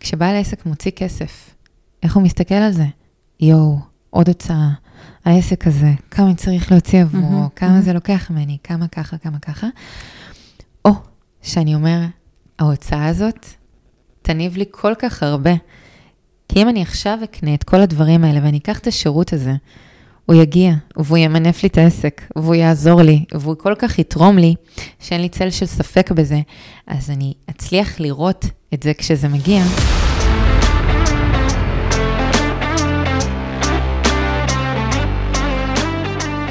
כשבעל עסק מוציא כסף, איך הוא מסתכל על זה? יואו, עוד הוצאה, העסק הזה, כמה אני צריך להוציא עבורו, Mhm, כמה mhm. זה לוקח ממני, כמה ככה, כמה ככה. או שאני אומר, ההוצאה הזאת תניב לי כל כך הרבה. כי אם אני עכשיו אקנה את כל הדברים האלה ואני אקח את השירות הזה, הוא יגיע, והוא ימנף לי את העסק, והוא יעזור לי, והוא כל כך יתרום לי, שאין לי צל של ספק בזה, אז אני אצליח לראות את זה כשזה מגיע.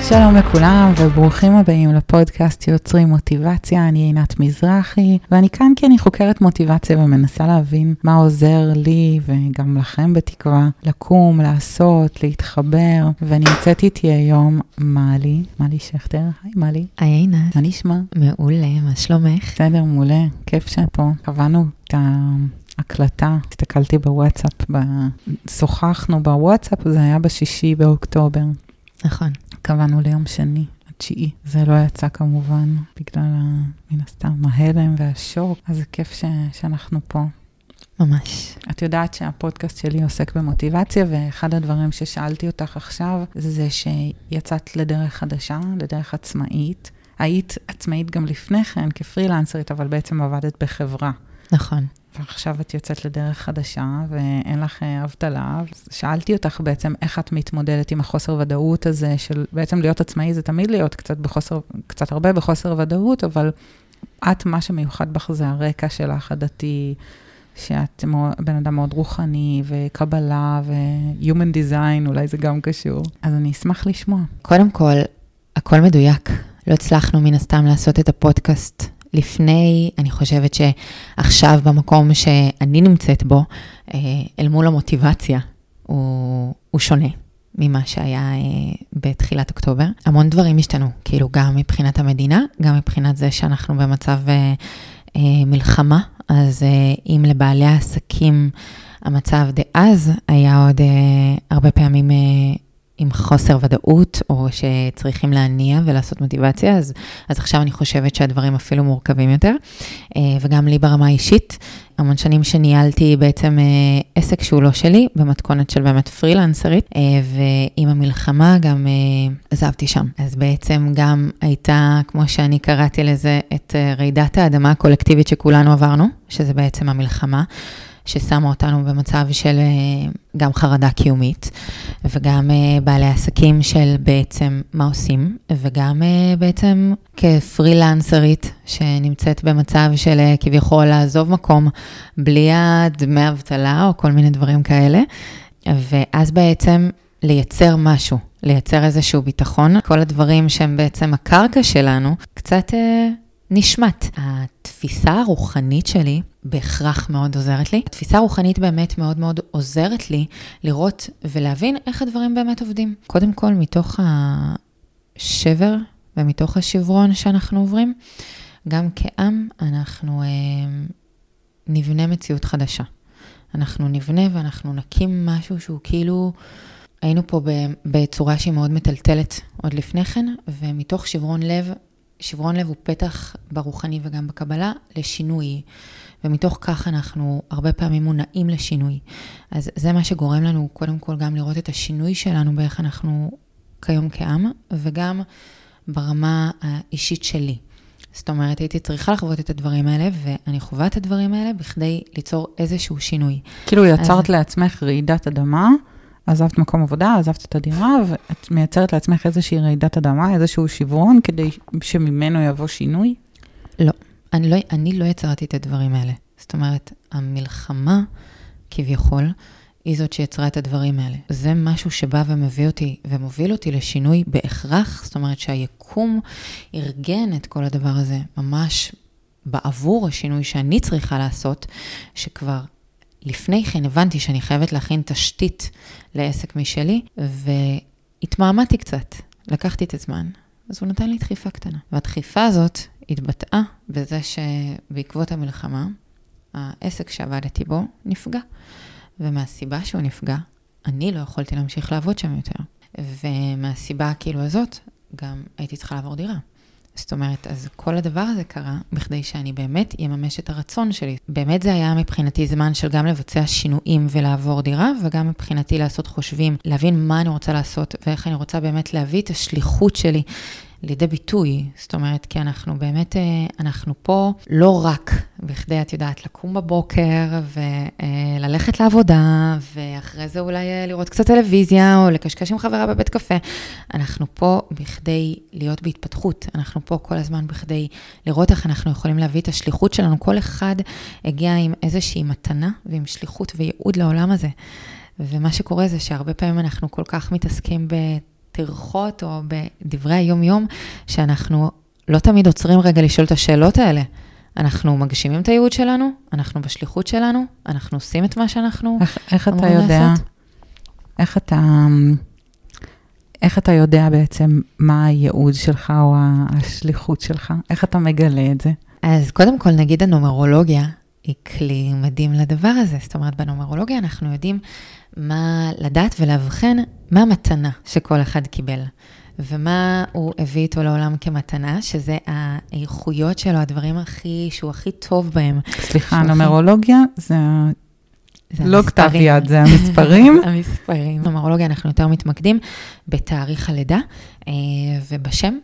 שלום לכולם וברוכים הבאים לפודקאסט יוצרים מוטיבציה, אני עינת מזרחי ואני כאן כי אני חוקרת מוטיבציה ומנסה להבין מה עוזר לי וגם לכם בתקווה לקום, לעשות, להתחבר ואני נמצאת איתי היום מלי, מלי שכטר, היי מלי, היי עינת, מה נשמע? מעולה, מה שלומך? בסדר, מעולה, כיף שאת פה. קבענו את ההקלטה, הסתכלתי בוואטסאפ, ב... שוחחנו בוואטסאפ, זה היה בשישי באוקטובר. נכון. קבענו ליום שני, התשיעי. זה לא יצא כמובן, בגלל, ה... מן הסתם, ההלם והשוק, אז זה כיף ש... שאנחנו פה. ממש. את יודעת שהפודקאסט שלי עוסק במוטיבציה, ואחד הדברים ששאלתי אותך עכשיו, זה שיצאת לדרך חדשה, לדרך עצמאית. היית עצמאית גם לפני כן כפרילנסרית, אבל בעצם עבדת בחברה. נכון. ועכשיו את יוצאת לדרך חדשה ואין לך אה, אבטלה. שאלתי אותך בעצם איך את מתמודדת עם החוסר ודאות הזה של בעצם להיות עצמאי זה תמיד להיות קצת בחוסר, קצת הרבה בחוסר ודאות, אבל את, מה שמיוחד בך זה הרקע שלך הדתי, שאת בן אדם מאוד רוחני וקבלה ו-human design, אולי זה גם קשור. אז אני אשמח לשמוע. קודם כל, הכל מדויק. לא הצלחנו מן הסתם לעשות את הפודקאסט לפני, אני חושבת שעכשיו במקום שאני נמצאת בו, אה, אל מול המוטיבציה, הוא, הוא שונה ממה שהיה אה, בתחילת אוקטובר. המון דברים השתנו, כאילו גם מבחינת המדינה, גם מבחינת זה שאנחנו במצב אה, מלחמה, אז אם לבעלי העסקים המצב דאז היה עוד הרבה פעמים עם חוסר ודאות, או שצריכים להניע ולעשות מוטיבציה, אז, אז עכשיו אני חושבת שהדברים אפילו מורכבים יותר. אה, וגם לי ברמה האישית, המון שנים שניהלתי בעצם אה, עסק שהוא לא שלי, במתכונת של באמת פרילנסרית, אה, ועם המלחמה גם עזבתי שם. אז בעצם גם הייתה, כמו שאני קראתי לזה, את רעידת האדמה הקולקטיבית שכולנו עברנו, שזה בעצם המלחמה. ששמה אותנו במצב של אה, גם חרדה קיומית, וגם אה, בעלי עסקים של בעצם מה עושים, וגם אה, בעצם כפרילנסרית שנמצאת במצב של כביכול לעזוב מקום בלי הדמי אבטלה או כל מיני דברים כאלה, ואז בעצם לייצר משהו, לייצר איזשהו ביטחון, כל הדברים שהם בעצם הקרקע שלנו, קצת אה, נשמט. התפיסה הרוחנית שלי בהכרח מאוד עוזרת לי. התפיסה הרוחנית באמת מאוד מאוד עוזרת לי לראות ולהבין איך הדברים באמת עובדים. קודם כל, מתוך השבר ומתוך השברון שאנחנו עוברים, גם כעם אנחנו אה, נבנה מציאות חדשה. אנחנו נבנה ואנחנו נקים משהו שהוא כאילו, היינו פה בצורה שהיא מאוד מטלטלת עוד לפני כן, ומתוך שברון לב שברון לב הוא פתח ברוחני וגם בקבלה לשינוי, ומתוך כך אנחנו הרבה פעמים מונעים לשינוי. אז זה מה שגורם לנו קודם כל גם לראות את השינוי שלנו באיך אנחנו כיום כעם, וגם ברמה האישית שלי. זאת אומרת, הייתי צריכה לחוות את הדברים האלה, ואני חווה את הדברים האלה בכדי ליצור איזשהו שינוי. כאילו יצרת אז- לעצמך רעידת אדמה, עזבת מקום עבודה, עזבת את הדירה, ואת מייצרת לעצמך איזושהי רעידת אדמה, איזשהו שברון, כדי שממנו יבוא שינוי? אני לא, אני לא יצרתי את הדברים האלה. זאת אומרת, המלחמה, כביכול, היא זאת שיצרה את הדברים האלה. זה משהו שבא ומביא אותי ומוביל אותי לשינוי בהכרח, זאת אומרת שהיקום ארגן את כל הדבר הזה ממש בעבור השינוי שאני צריכה לעשות, שכבר לפני כן הבנתי שאני חייבת להכין תשתית לעסק משלי, והתמהמהתי קצת, לקחתי את הזמן, אז הוא נתן לי דחיפה קטנה. והדחיפה הזאת התבטאה בזה שבעקבות המלחמה, העסק שעבדתי בו נפגע. ומהסיבה שהוא נפגע, אני לא יכולתי להמשיך לעבוד שם יותר. ומהסיבה כאילו הזאת, גם הייתי צריכה לעבור דירה. זאת אומרת, אז כל הדבר הזה קרה בכדי שאני באמת אממש את הרצון שלי. באמת זה היה מבחינתי זמן של גם לבצע שינויים ולעבור דירה, וגם מבחינתי לעשות חושבים, להבין מה אני רוצה לעשות ואיך אני רוצה באמת להביא את השליחות שלי לידי ביטוי. זאת אומרת, כי אנחנו באמת, אה, אנחנו פה לא רק בכדי, את יודעת, לקום בבוקר וללכת לעבודה, ואחרי זה אולי אה, לראות קצת טלוויזיה, או לקשקש עם חברה בבית קפה. אנחנו פה בכדי להיות בהתפתחות. אנחנו פה כל הזמן בכדי לראות איך אנחנו יכולים להביא את השליחות שלנו. כל אחד הגיע עם איזושהי מתנה ועם שליחות וייעוד לעולם הזה. ומה שקורה זה שהרבה פעמים אנחנו כל כך מתעסקים ב... טרחות או בדברי היום-יום, שאנחנו לא תמיד עוצרים רגע לשאול את השאלות האלה. אנחנו מגשימים את הייעוד שלנו, אנחנו בשליחות שלנו, אנחנו עושים את מה שאנחנו איך, איך אתה יודע, לעשות. איך אתה, איך אתה יודע בעצם מה הייעוד שלך או השליחות שלך? איך אתה מגלה את זה? אז קודם כל נגיד הנומרולוגיה היא כלי מדהים לדבר הזה. זאת אומרת, בנומרולוגיה אנחנו יודעים מה לדעת ולאבחן מה המתנה שכל אחד קיבל. ומה הוא הביא איתו לעולם כמתנה, שזה האיכויות שלו, הדברים הכי, שהוא הכי טוב בהם. סליחה, הנומרולוגיה זה... זה לא כתב יד, זה המספרים. המספרים. במרולוגיה אנחנו יותר מתמקדים בתאריך הלידה אה, ובשם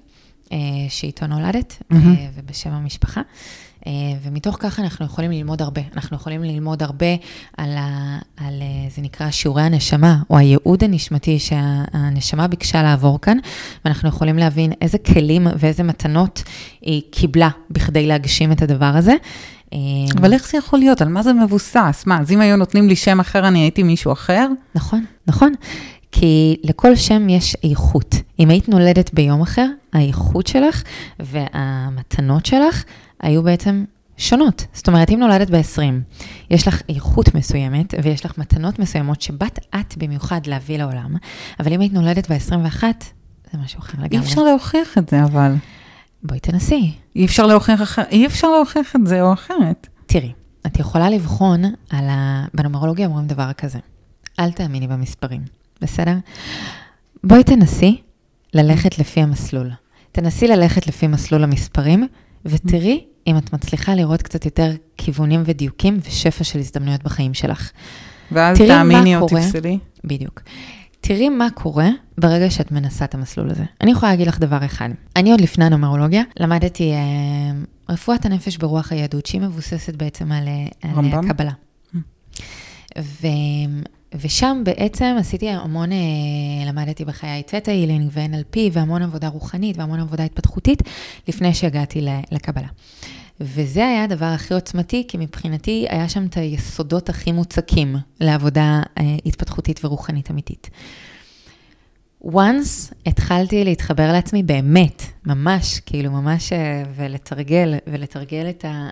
אה, שאיתו נולדת mm-hmm. ובשם המשפחה. אה, ומתוך כך אנחנו יכולים ללמוד הרבה. אנחנו יכולים ללמוד הרבה על, ה, על אה, זה נקרא שיעורי הנשמה, או הייעוד הנשמתי שהנשמה ביקשה לעבור כאן, ואנחנו יכולים להבין איזה כלים ואיזה מתנות היא קיבלה בכדי להגשים את הדבר הזה. אבל איך זה יכול להיות? על מה זה מבוסס? מה, אז אם היו נותנים לי שם אחר, אני הייתי מישהו אחר? נכון, נכון. כי לכל שם יש איכות. אם היית נולדת ביום אחר, האיכות שלך והמתנות שלך היו בעצם שונות. זאת אומרת, אם נולדת ב-20, יש לך איכות מסוימת ויש לך מתנות מסוימות שבאת את במיוחד להביא לעולם, אבל אם היית נולדת ב-21, זה משהו אחר לגמרי. אי אפשר להוכיח את זה, אבל. בואי תנסי. אי אפשר להוכיח. אי אפשר להוכיח את זה או אחרת. תראי, את יכולה לבחון על ה... בנומרולוגיה אומרים דבר כזה, אל תאמיני במספרים, בסדר? בואי תנסי ללכת לפי המסלול. תנסי ללכת לפי מסלול המספרים, ותראי אם את מצליחה לראות קצת יותר כיוונים ודיוקים ושפע של הזדמנויות בחיים שלך. ואז תאמיני או תפסלי. בדיוק. תראי מה קורה ברגע שאת מנסה את המסלול הזה. אני יכולה להגיד לך דבר אחד. אני עוד לפני הנומרולוגיה למדתי אה, רפואת הנפש ברוח היהדות, שהיא מבוססת בעצם על, אה, על קבלה. Mm. ושם בעצם עשיתי המון, אה, למדתי בחיי תטא הילינג ו-NLP והמון עבודה רוחנית והמון עבודה התפתחותית לפני שהגעתי לקבלה. וזה היה הדבר הכי עוצמתי, כי מבחינתי היה שם את היסודות הכי מוצקים לעבודה אה, התפתחותית ורוחנית אמיתית. once התחלתי להתחבר לעצמי באמת, ממש, כאילו ממש, אה, ולתרגל, ולתרגל את, ה,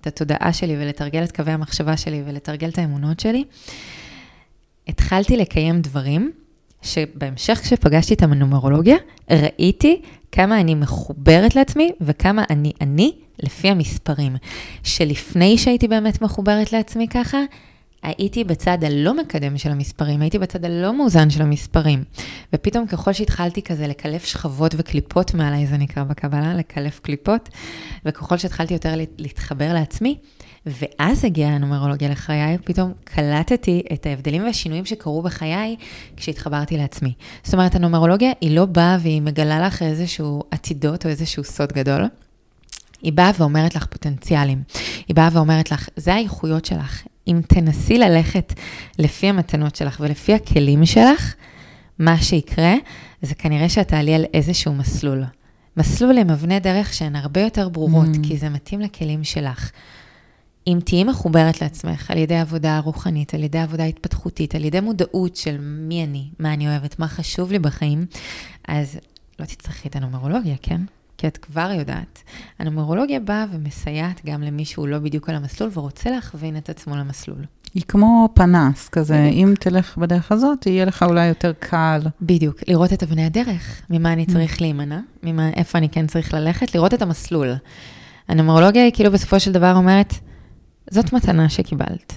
את התודעה שלי, ולתרגל את קווי המחשבה שלי, ולתרגל את האמונות שלי, התחלתי לקיים דברים שבהמשך כשפגשתי את הנומרולוגיה, ראיתי כמה אני מחוברת לעצמי וכמה אני אני לפי המספרים. שלפני שהייתי באמת מחוברת לעצמי ככה, הייתי בצד הלא מקדם של המספרים, הייתי בצד הלא מאוזן של המספרים. ופתאום ככל שהתחלתי כזה לקלף שכבות וקליפות מעליי, זה נקרא בקבלה, לקלף קליפות, וככל שהתחלתי יותר להתחבר לעצמי, ואז הגיעה הנומרולוגיה לחיי, פתאום קלטתי את ההבדלים והשינויים שקרו בחיי כשהתחברתי לעצמי. זאת אומרת, הנומרולוגיה היא לא באה והיא מגלה לך איזשהו עתידות או איזשהו סוד גדול. היא באה ואומרת לך פוטנציאלים. היא באה ואומרת לך, זה האיכויות שלך. אם תנסי ללכת לפי המתנות שלך ולפי הכלים שלך, מה שיקרה זה כנראה שאת תעלי על איזשהו מסלול. מסלול עם אבני דרך שהן הרבה יותר ברורות, mm. כי זה מתאים לכלים שלך. אם תהיי מחוברת לעצמך על ידי עבודה רוחנית, על ידי עבודה התפתחותית, על ידי מודעות של מי אני, מה אני אוהבת, מה חשוב לי בחיים, אז לא תצטרכי את הנומרולוגיה, כן? כי את כבר יודעת. הנומרולוגיה באה ומסייעת גם למי שהוא לא בדיוק על המסלול ורוצה להכווין את עצמו למסלול. היא כמו פנס כזה, בדיוק. אם תלך בדרך הזאת, יהיה לך אולי יותר קל. בדיוק, לראות את אבני הדרך, ממה אני צריך mm. להימנע, ממה, איפה אני כן צריך ללכת, לראות את המסלול. הנומרולוגיה היא כאילו בסופו של דבר אומרת, זאת מתנה שקיבלת.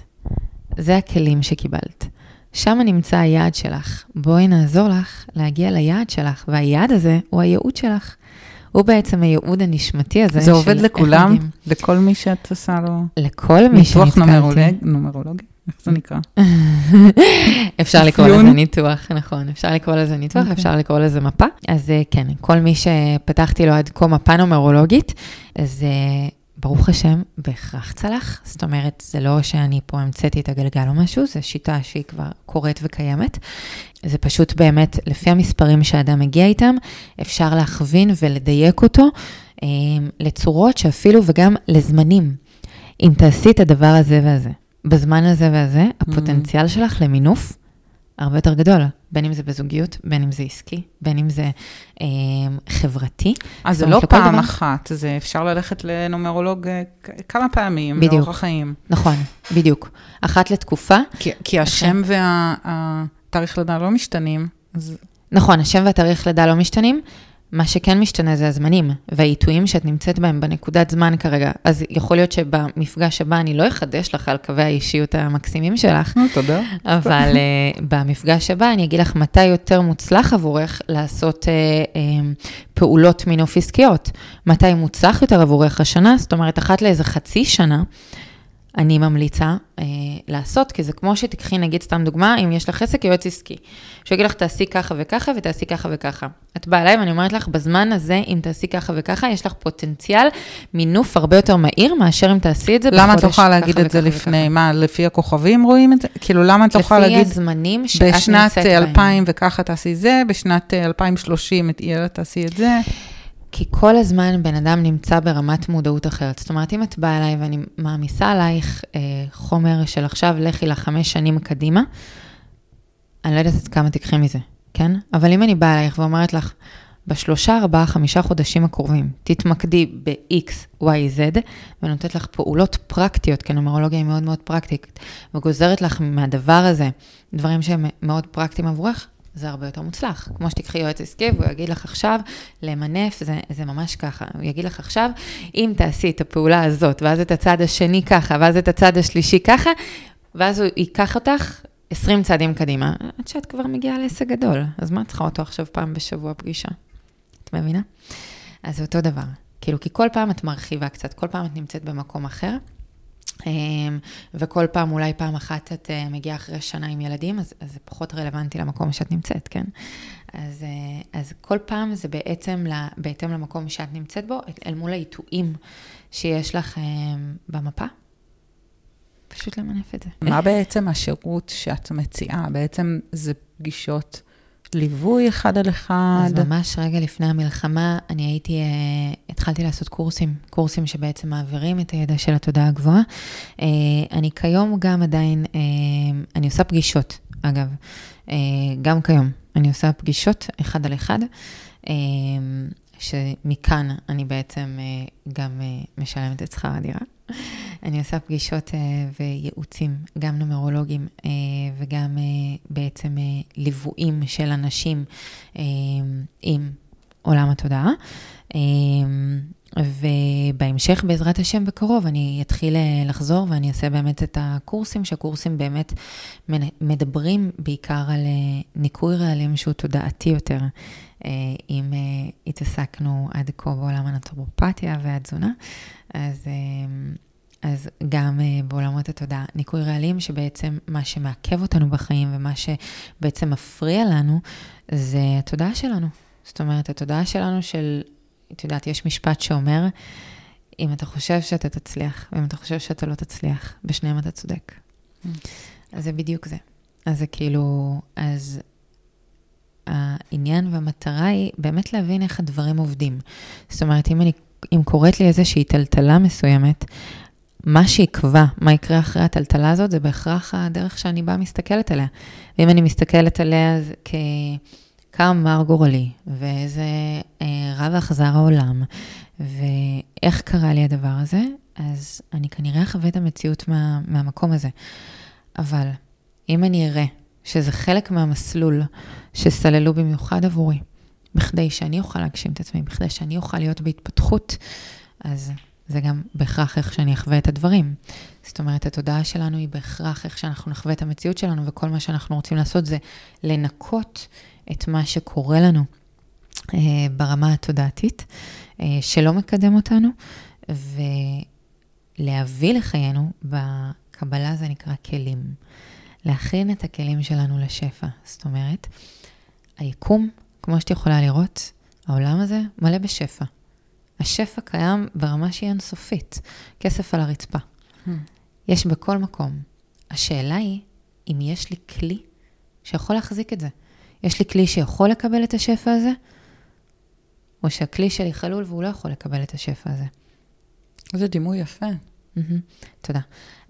זה הכלים שקיבלת. שם נמצא היעד שלך. בואי נעזור לך להגיע ליעד שלך, והיעד הזה הוא הייעוד שלך. הוא בעצם הייעוד הנשמתי הזה. זה עובד לכולם? לכל מי שאת עושה לו... לכל מי שנתקלתי. ניתוח נומרולוגי? איך זה נקרא? אפשר לקרוא לזה ניתוח, נכון. אפשר לקרוא לזה ניתוח, okay. אוקיי. אפשר לקרוא לזה מפה. אז אה, כן, כל מי שפתחתי לו עד כה מפה נומרולוגית, אז אה, ברוך השם, בהכרח צלח. זאת אומרת, זה לא שאני פה המצאתי את הגלגל או משהו, זו שיטה שהיא כבר קורית וקיימת. זה פשוט באמת, לפי המספרים שאדם מגיע איתם, אפשר להכווין ולדייק אותו אה, לצורות שאפילו וגם לזמנים. אם תעשי את הדבר הזה והזה, בזמן הזה והזה, mm-hmm. הפוטנציאל שלך למינוף הרבה יותר גדול, בין אם זה בזוגיות, בין אם זה עסקי, בין אם זה אה, חברתי. אז זה לא פעם דבר... אחת, זה אפשר ללכת לנומרולוג אה, כמה פעמים, בדיוק. לאורך החיים. נכון, בדיוק. אחת לתקופה. כי, כי השם והתאריך לידה לא משתנים. אז... נכון, השם והתאריך לידה לא משתנים. מה שכן משתנה זה הזמנים והעיתויים שאת נמצאת בהם בנקודת זמן כרגע. אז יכול להיות שבמפגש הבא אני לא אחדש לך על קווי האישיות המקסימים שלך. אה, תודה. אבל uh, במפגש הבא אני אגיד לך מתי יותר מוצלח עבורך לעשות uh, uh, פעולות מינוף עסקיות. מתי מוצלח יותר עבורך השנה, זאת אומרת, אחת לאיזה חצי שנה. אני ממליצה אה, לעשות, כי זה כמו שתיקחי, נגיד, סתם דוגמה, אם יש לך עסק יועץ עסקי, שהוא יגיד לך, תעשי ככה וככה ותעשי ככה וככה. את באה אליי ואני אומרת לך, בזמן הזה, אם תעשי ככה וככה, יש לך פוטנציאל מינוף הרבה יותר מהיר, מאשר אם תעשי את זה בחודש למה את לא יכולה להגיד את זה לפני? וככה. מה, לפי הכוכבים רואים את זה? כאילו, למה את לא יכולה להגיד... לפי הזמנים שאת נמצאת בהם. בשנת 2000 וככה תעשי זה, בשנת 2030 תעשי את זה. כי כל הזמן בן אדם נמצא ברמת מודעות אחרת. זאת אומרת, אם את באה אליי ואני מעמיסה עלייך אה, חומר של עכשיו, לכי לחמש שנים קדימה, אני לא יודעת עד כמה תיקחי מזה, כן? אבל אם אני באה אלייך ואומרת לך, בשלושה, ארבעה, חמישה חודשים הקרובים, תתמקדי ב-X, Y, Z, ונותנת לך פעולות פרקטיות, כי נומרולוגיה היא מאוד מאוד פרקטית, וגוזרת לך מהדבר הזה דברים שהם מאוד פרקטיים עבורך, זה הרבה יותר מוצלח. כמו שתיקחי יועץ עסקי והוא יגיד לך עכשיו, למנף, זה, זה ממש ככה. הוא יגיד לך עכשיו, אם תעשי את הפעולה הזאת, ואז את הצד השני ככה, ואז את הצד השלישי ככה, ואז הוא ייקח אותך 20 צעדים קדימה, עד שאת כבר מגיעה לעסק גדול. אז מה את צריכה אותו עכשיו פעם בשבוע פגישה? את מבינה? אז זה אותו דבר. כאילו, כי כל פעם את מרחיבה קצת, כל פעם את נמצאת במקום אחר. אמ, וכל פעם, אולי פעם אחת את אה, מגיעה אחרי שנה עם ילדים, אז, אז זה פחות רלוונטי למקום שאת נמצאת, כן? אז, אה, אז כל פעם זה בעצם בהתאם למקום שאת נמצאת בו, אל מול העיתויים שיש לך אמ, במפה. פשוט למנף את זה. מה בעצם השירות שאת מציעה? בעצם זה פגישות ליווי אחד על אחד. אז ממש רגע לפני המלחמה, אני הייתי, uh, התחלתי לעשות קורסים, קורסים שבעצם מעבירים את הידע של התודעה הגבוהה. Uh, אני כיום גם עדיין, uh, אני עושה פגישות, אגב, uh, גם כיום. אני עושה פגישות אחד על אחד, uh, שמכאן אני בעצם uh, גם uh, משלמת את שכר הדירה. אני עושה פגישות uh, וייעוצים, גם נומרולוגיים uh, וגם uh, בעצם ליוויים של אנשים עם עולם התודעה. ובהמשך, בעזרת השם, בקרוב, אני אתחיל לחזור ואני אעשה באמת את הקורסים, שהקורסים באמת מדברים בעיקר על ניקוי רעלים שהוא תודעתי יותר. אם התעסקנו עד כה בעולם הנטרופתיה והתזונה, אז, אה, אז גם אה, בעולמות התודעה, ניקוי רעלים, שבעצם מה שמעכב אותנו בחיים ומה שבעצם מפריע לנו, זה התודעה שלנו. זאת אומרת, התודעה שלנו של, את יודעת, יש משפט שאומר, אם אתה חושב שאתה תצליח, ואם אתה חושב שאתה לא תצליח, בשניהם אתה צודק. Mm. אז זה בדיוק זה. אז זה כאילו, אז העניין והמטרה היא באמת להבין איך הדברים עובדים. זאת אומרת, אם אני אם קורית לי איזושהי טלטלה מסוימת, מה שיקבע, מה יקרה אחרי הטלטלה הזאת, זה בהכרח הדרך שאני באה מסתכלת עליה. ואם אני מסתכלת עליה ככמה מר גורלי, ואיזה אה, רב אכזר העולם, ואיך קרה לי הדבר הזה, אז אני כנראה אחווה את המציאות מה, מהמקום הזה. אבל אם אני אראה שזה חלק מהמסלול שסללו במיוחד עבורי, בכדי שאני אוכל להגשים את עצמי, בכדי שאני אוכל להיות בהתפתחות, אז זה גם בהכרח איך שאני אחווה את הדברים. זאת אומרת, התודעה שלנו היא בהכרח איך שאנחנו נחווה את המציאות שלנו, וכל מה שאנחנו רוצים לעשות זה לנקות את מה שקורה לנו אה, ברמה התודעתית, אה, שלא מקדם אותנו, ולהביא לחיינו, בקבלה זה נקרא כלים. להכין את הכלים שלנו לשפע. זאת אומרת, היקום, כמו שאת יכולה לראות, העולם הזה מלא בשפע. השפע קיים ברמה שהיא אינסופית, כסף על הרצפה. Hmm. יש בכל מקום. השאלה היא, אם יש לי כלי שיכול להחזיק את זה. יש לי כלי שיכול לקבל את השפע הזה, או שהכלי שלי חלול והוא לא יכול לקבל את השפע הזה. זה דימוי יפה. Mm-hmm, תודה.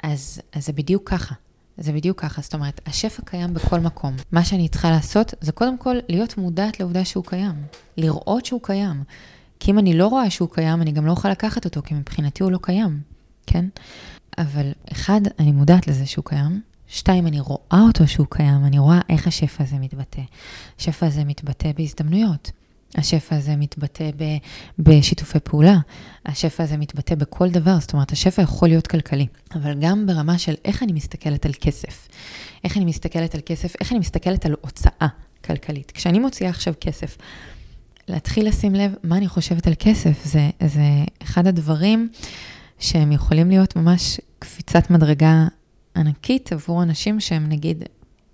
אז, אז זה בדיוק ככה. זה בדיוק ככה, זאת אומרת, השפע קיים בכל מקום. מה שאני צריכה לעשות זה קודם כל להיות מודעת לעובדה שהוא קיים, לראות שהוא קיים. כי אם אני לא רואה שהוא קיים, אני גם לא אוכל לקחת אותו, כי מבחינתי הוא לא קיים, כן? אבל אחד, אני מודעת לזה שהוא קיים. שתיים, אני רואה אותו שהוא קיים, אני רואה איך השפע הזה מתבטא. השפע הזה מתבטא בהזדמנויות. השפע הזה מתבטא ב, בשיתופי פעולה, השפע הזה מתבטא בכל דבר, זאת אומרת, השפע יכול להיות כלכלי, אבל גם ברמה של איך אני מסתכלת על כסף. איך אני מסתכלת על כסף, איך אני מסתכלת על הוצאה כלכלית. כשאני מוציאה עכשיו כסף, להתחיל לשים לב מה אני חושבת על כסף, זה, זה אחד הדברים שהם יכולים להיות ממש קפיצת מדרגה ענקית עבור אנשים שהם נגיד,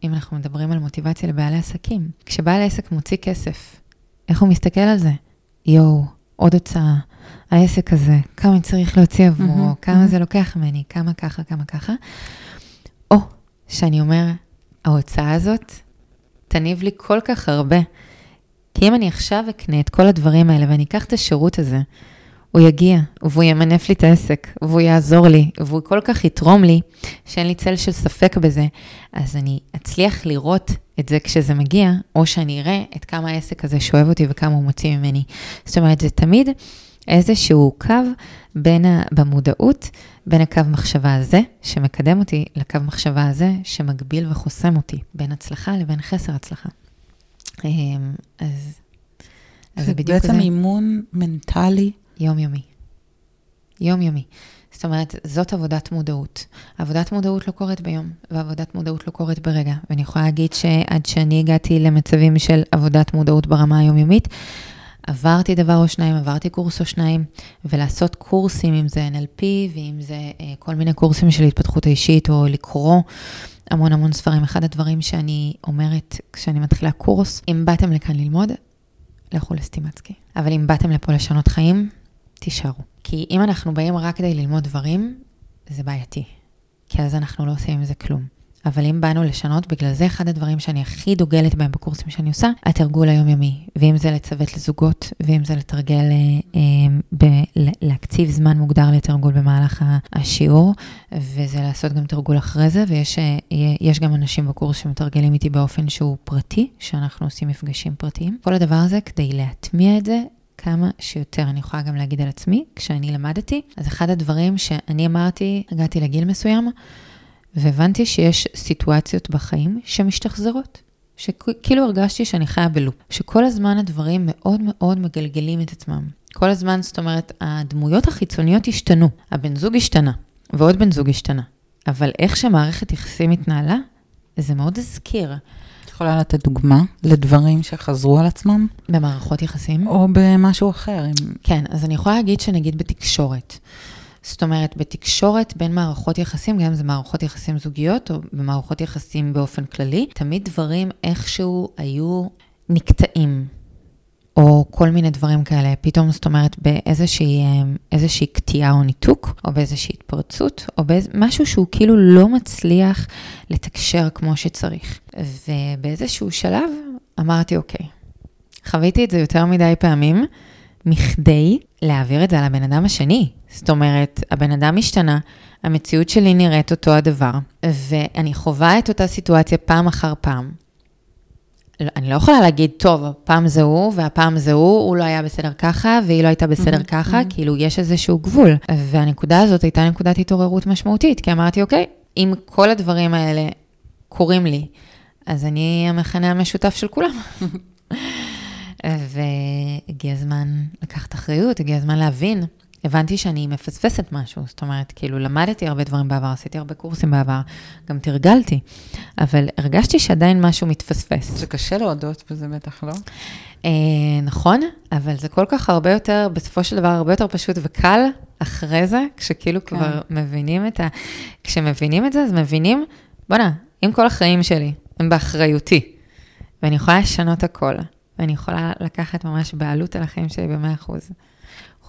אם אנחנו מדברים על מוטיבציה לבעלי עסקים, כשבעל עסק מוציא כסף, איך הוא מסתכל על זה? יואו, עוד הוצאה, העסק הזה, כמה אני צריך להוציא עבורו, mm-hmm, כמה mm-hmm. זה לוקח ממני, כמה ככה, כמה ככה. או שאני אומר, ההוצאה הזאת תניב לי כל כך הרבה. כי אם אני עכשיו אקנה את כל הדברים האלה ואני אקח את השירות הזה, הוא יגיע, והוא ימנף לי את העסק, והוא יעזור לי, והוא כל כך יתרום לי, שאין לי צל של ספק בזה, אז אני אצליח לראות את זה כשזה מגיע, או שאני אראה את כמה העסק הזה שואב אותי וכמה הוא מוציא ממני. זאת אומרת, זה תמיד איזשהו קו בין, ה, במודעות, בין הקו מחשבה הזה, שמקדם אותי, לקו מחשבה הזה, שמגביל וחוסם אותי, בין הצלחה לבין חסר הצלחה. אמ, אז, אז זה בדיוק זה. בעצם אימון מנטלי. יומיומי. יומיומי. זאת אומרת, זאת עבודת מודעות. עבודת מודעות לא קורית ביום, ועבודת מודעות לא קורית ברגע. ואני יכולה להגיד שעד שאני הגעתי למצבים של עבודת מודעות ברמה היומיומית, עברתי דבר או שניים, עברתי קורס או שניים, ולעשות קורסים, אם זה NLP, ואם זה אה, כל מיני קורסים של התפתחות האישית, או לקרוא המון המון ספרים. אחד הדברים שאני אומרת כשאני מתחילה קורס, אם באתם לכאן ללמוד, לכו לסטימצקי. אבל אם באתם לפה לשנות חיים, תישארו. כי אם אנחנו באים רק כדי ללמוד דברים, זה בעייתי. כי אז אנחנו לא עושים עם זה כלום. אבל אם באנו לשנות, בגלל זה אחד הדברים שאני הכי דוגלת בהם בקורסים שאני עושה, התרגול היומיומי. ואם זה לצוות לזוגות, ואם זה לתרגל, אה, אה ב- להקציב זמן מוגדר לתרגול במהלך השיעור, וזה לעשות גם תרגול אחרי זה, ויש אה, גם אנשים בקורס שמתרגלים איתי באופן שהוא פרטי, שאנחנו עושים מפגשים פרטיים. כל הדבר הזה, כדי להטמיע את זה, כמה שיותר. אני יכולה גם להגיד על עצמי, כשאני למדתי, אז אחד הדברים שאני אמרתי, הגעתי לגיל מסוים, והבנתי שיש סיטואציות בחיים שמשתחזרות. שכאילו הרגשתי שאני חיה בלופ, שכל הזמן הדברים מאוד מאוד מגלגלים את עצמם. כל הזמן, זאת אומרת, הדמויות החיצוניות השתנו. הבן זוג השתנה, ועוד בן זוג השתנה. אבל איך שמערכת יחסים התנהלה, זה מאוד הזכיר. יכולה לתת דוגמה לדברים שחזרו על עצמם? במערכות יחסים? או במשהו אחר. כן, אז אני יכולה להגיד שנגיד בתקשורת. זאת אומרת, בתקשורת בין מערכות יחסים, גם אם זה מערכות יחסים זוגיות או במערכות יחסים באופן כללי, תמיד דברים איכשהו היו נקטעים. או כל מיני דברים כאלה, פתאום זאת אומרת באיזושהי קטיעה או ניתוק, או באיזושהי התפרצות, או במשהו שהוא כאילו לא מצליח לתקשר כמו שצריך. ובאיזשהו שלב אמרתי, אוקיי, חוויתי את זה יותר מדי פעמים, מכדי להעביר את זה על הבן אדם השני. זאת אומרת, הבן אדם השתנה, המציאות שלי נראית אותו הדבר, ואני חווה את אותה סיטואציה פעם אחר פעם. אני לא יכולה להגיד, טוב, הפעם זה הוא, והפעם זה הוא, הוא לא היה בסדר ככה, והיא לא הייתה בסדר mm-hmm, ככה, mm-hmm. כאילו, יש איזשהו גבול. והנקודה הזאת הייתה נקודת התעוררות משמעותית, כי אמרתי, אוקיי, אם כל הדברים האלה קורים לי, אז אני המכנה המשותף של כולם. והגיע הזמן לקחת אחריות, הגיע הזמן להבין הבנתי שאני מפספסת משהו, זאת אומרת, כאילו למדתי הרבה דברים בעבר, עשיתי הרבה קורסים בעבר, גם תרגלתי, אבל הרגשתי שעדיין משהו מתפספס. זה קשה להודות בזה בטח, לא? אה, נכון, אבל זה כל כך הרבה יותר, בסופו של דבר, הרבה יותר פשוט וקל אחרי זה, כשכאילו כן. כבר מבינים את ה... כשמבינים את זה, אז מבינים, בואנה, אם כל החיים שלי הם באחריותי, ואני יכולה לשנות הכל, ואני יכולה לקחת ממש בעלות על החיים שלי ב-100%,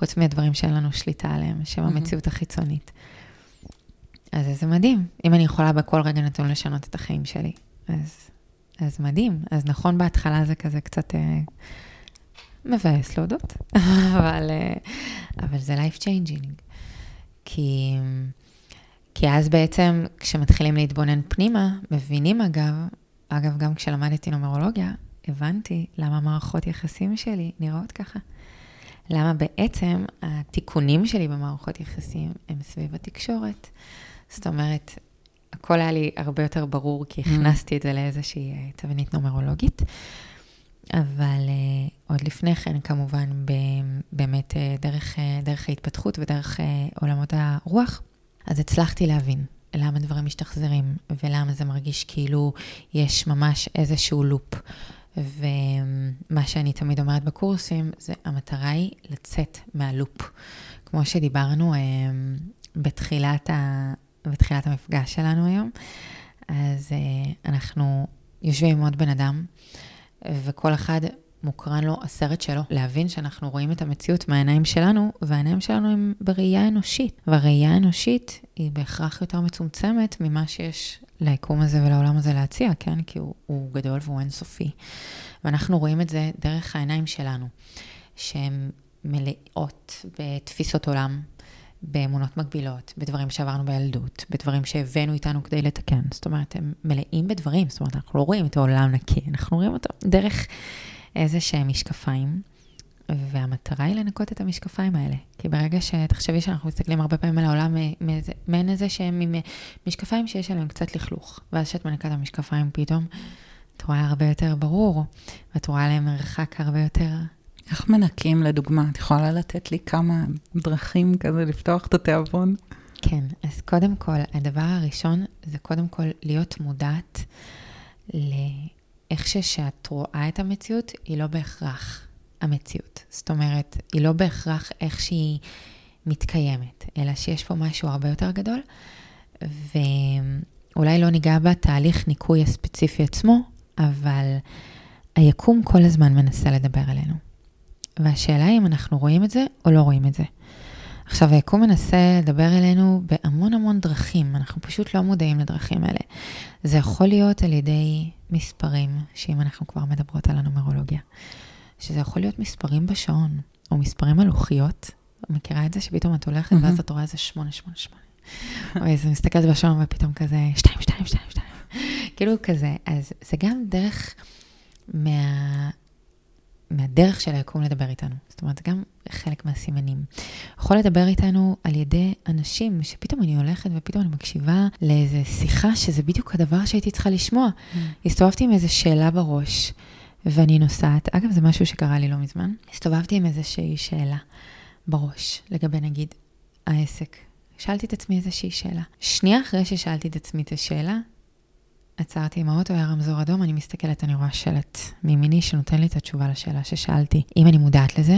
חוץ מהדברים שאין לנו שליטה עליהם, שהם המציאות החיצונית. אז זה מדהים, אם אני יכולה בכל רגע נתון לשנות את החיים שלי. אז, אז מדהים. אז נכון, בהתחלה זה כזה קצת אה, מבאס להודות, אבל, אה, אבל זה life changing. כי, כי אז בעצם, כשמתחילים להתבונן פנימה, מבינים אגב, אגב, גם כשלמדתי נומרולוגיה, הבנתי למה מערכות יחסים שלי נראות ככה. למה בעצם התיקונים שלי במערכות יחסים הם סביב התקשורת. זאת אומרת, הכל היה לי הרבה יותר ברור, כי mm. הכנסתי את זה לאיזושהי אה, תבנית נומרולוגית. אבל uh, עוד לפני כן, כמובן, ב, באמת uh, דרך, uh, דרך ההתפתחות ודרך uh, עולמות הרוח, אז הצלחתי להבין למה דברים משתחזרים, ולמה זה מרגיש כאילו יש ממש איזשהו לופ. ומה שאני תמיד אומרת בקורסים, זה המטרה היא לצאת מהלופ. כמו שדיברנו בתחילת, ה, בתחילת המפגש שלנו היום, אז אנחנו יושבים עם עוד בן אדם, וכל אחד מוקרן לו הסרט שלו, להבין שאנחנו רואים את המציאות מהעיניים שלנו, והעיניים שלנו הם בראייה אנושית. והראייה האנושית היא בהכרח יותר מצומצמת ממה שיש ליקום הזה ולעולם הזה להציע, כן? כי הוא, הוא גדול והוא אינסופי. ואנחנו רואים את זה דרך העיניים שלנו, שהן מלאות בתפיסות עולם, באמונות מגבילות, בדברים שעברנו בילדות, בדברים שהבאנו איתנו כדי לתקן. זאת אומרת, הם מלאים בדברים, זאת אומרת, אנחנו לא רואים את העולם נקי, אנחנו רואים אותו דרך איזה שהם משקפיים, והמטרה היא לנקות את המשקפיים האלה. כי ברגע שתחשבי שאנחנו מסתכלים הרבה פעמים על העולם מעין איזה שהם עם משקפיים שיש עליהם קצת לכלוך, ואז כשאת מנקה את המשקפיים פתאום, את רואה הרבה יותר ברור, ואת רואה עליהם מרחק הרבה יותר איך מנקים, לדוגמה? את יכולה לתת לי כמה דרכים כזה לפתוח את התיאבון? כן, אז קודם כל, הדבר הראשון זה קודם כל להיות מודעת לאיך שאת רואה את המציאות, היא לא בהכרח המציאות. זאת אומרת, היא לא בהכרח איך שהיא מתקיימת, אלא שיש פה משהו הרבה יותר גדול, ואולי לא ניגע בתהליך ניקוי הספציפי עצמו, אבל היקום כל הזמן מנסה לדבר אלינו. והשאלה היא אם אנחנו רואים את זה או לא רואים את זה. עכשיו, היקום מנסה לדבר אלינו בהמון המון דרכים, אנחנו פשוט לא מודעים לדרכים האלה. זה יכול להיות על ידי מספרים, שאם אנחנו כבר מדברות על הנומרולוגיה, שזה יכול להיות מספרים בשעון, או מספרים על לוחיות. מכירה את זה שפתאום את הולכת ואז את רואה איזה 888. או איזה מסתכלת בשעון ופתאום כזה 2, 2, 2, 2. כאילו כזה, אז זה גם דרך מה... מהדרך של היקום לדבר איתנו. זאת אומרת, זה גם חלק מהסימנים. יכול לדבר איתנו על ידי אנשים שפתאום אני הולכת ופתאום אני מקשיבה לאיזה שיחה שזה בדיוק הדבר שהייתי צריכה לשמוע. Mm. הסתובבתי עם איזה שאלה בראש, ואני נוסעת. אגב, זה משהו שקרה לי לא מזמן. הסתובבתי עם איזושהי שאלה בראש, לגבי נגיד העסק. שאלתי את עצמי איזושהי שאלה. שנייה אחרי ששאלתי את עצמי את השאלה, עצרתי עם האוטו, היה רמזור אדום, אני מסתכלת, אני רואה שלט מימיני שנותן לי את התשובה לשאלה ששאלתי. אם אני מודעת לזה,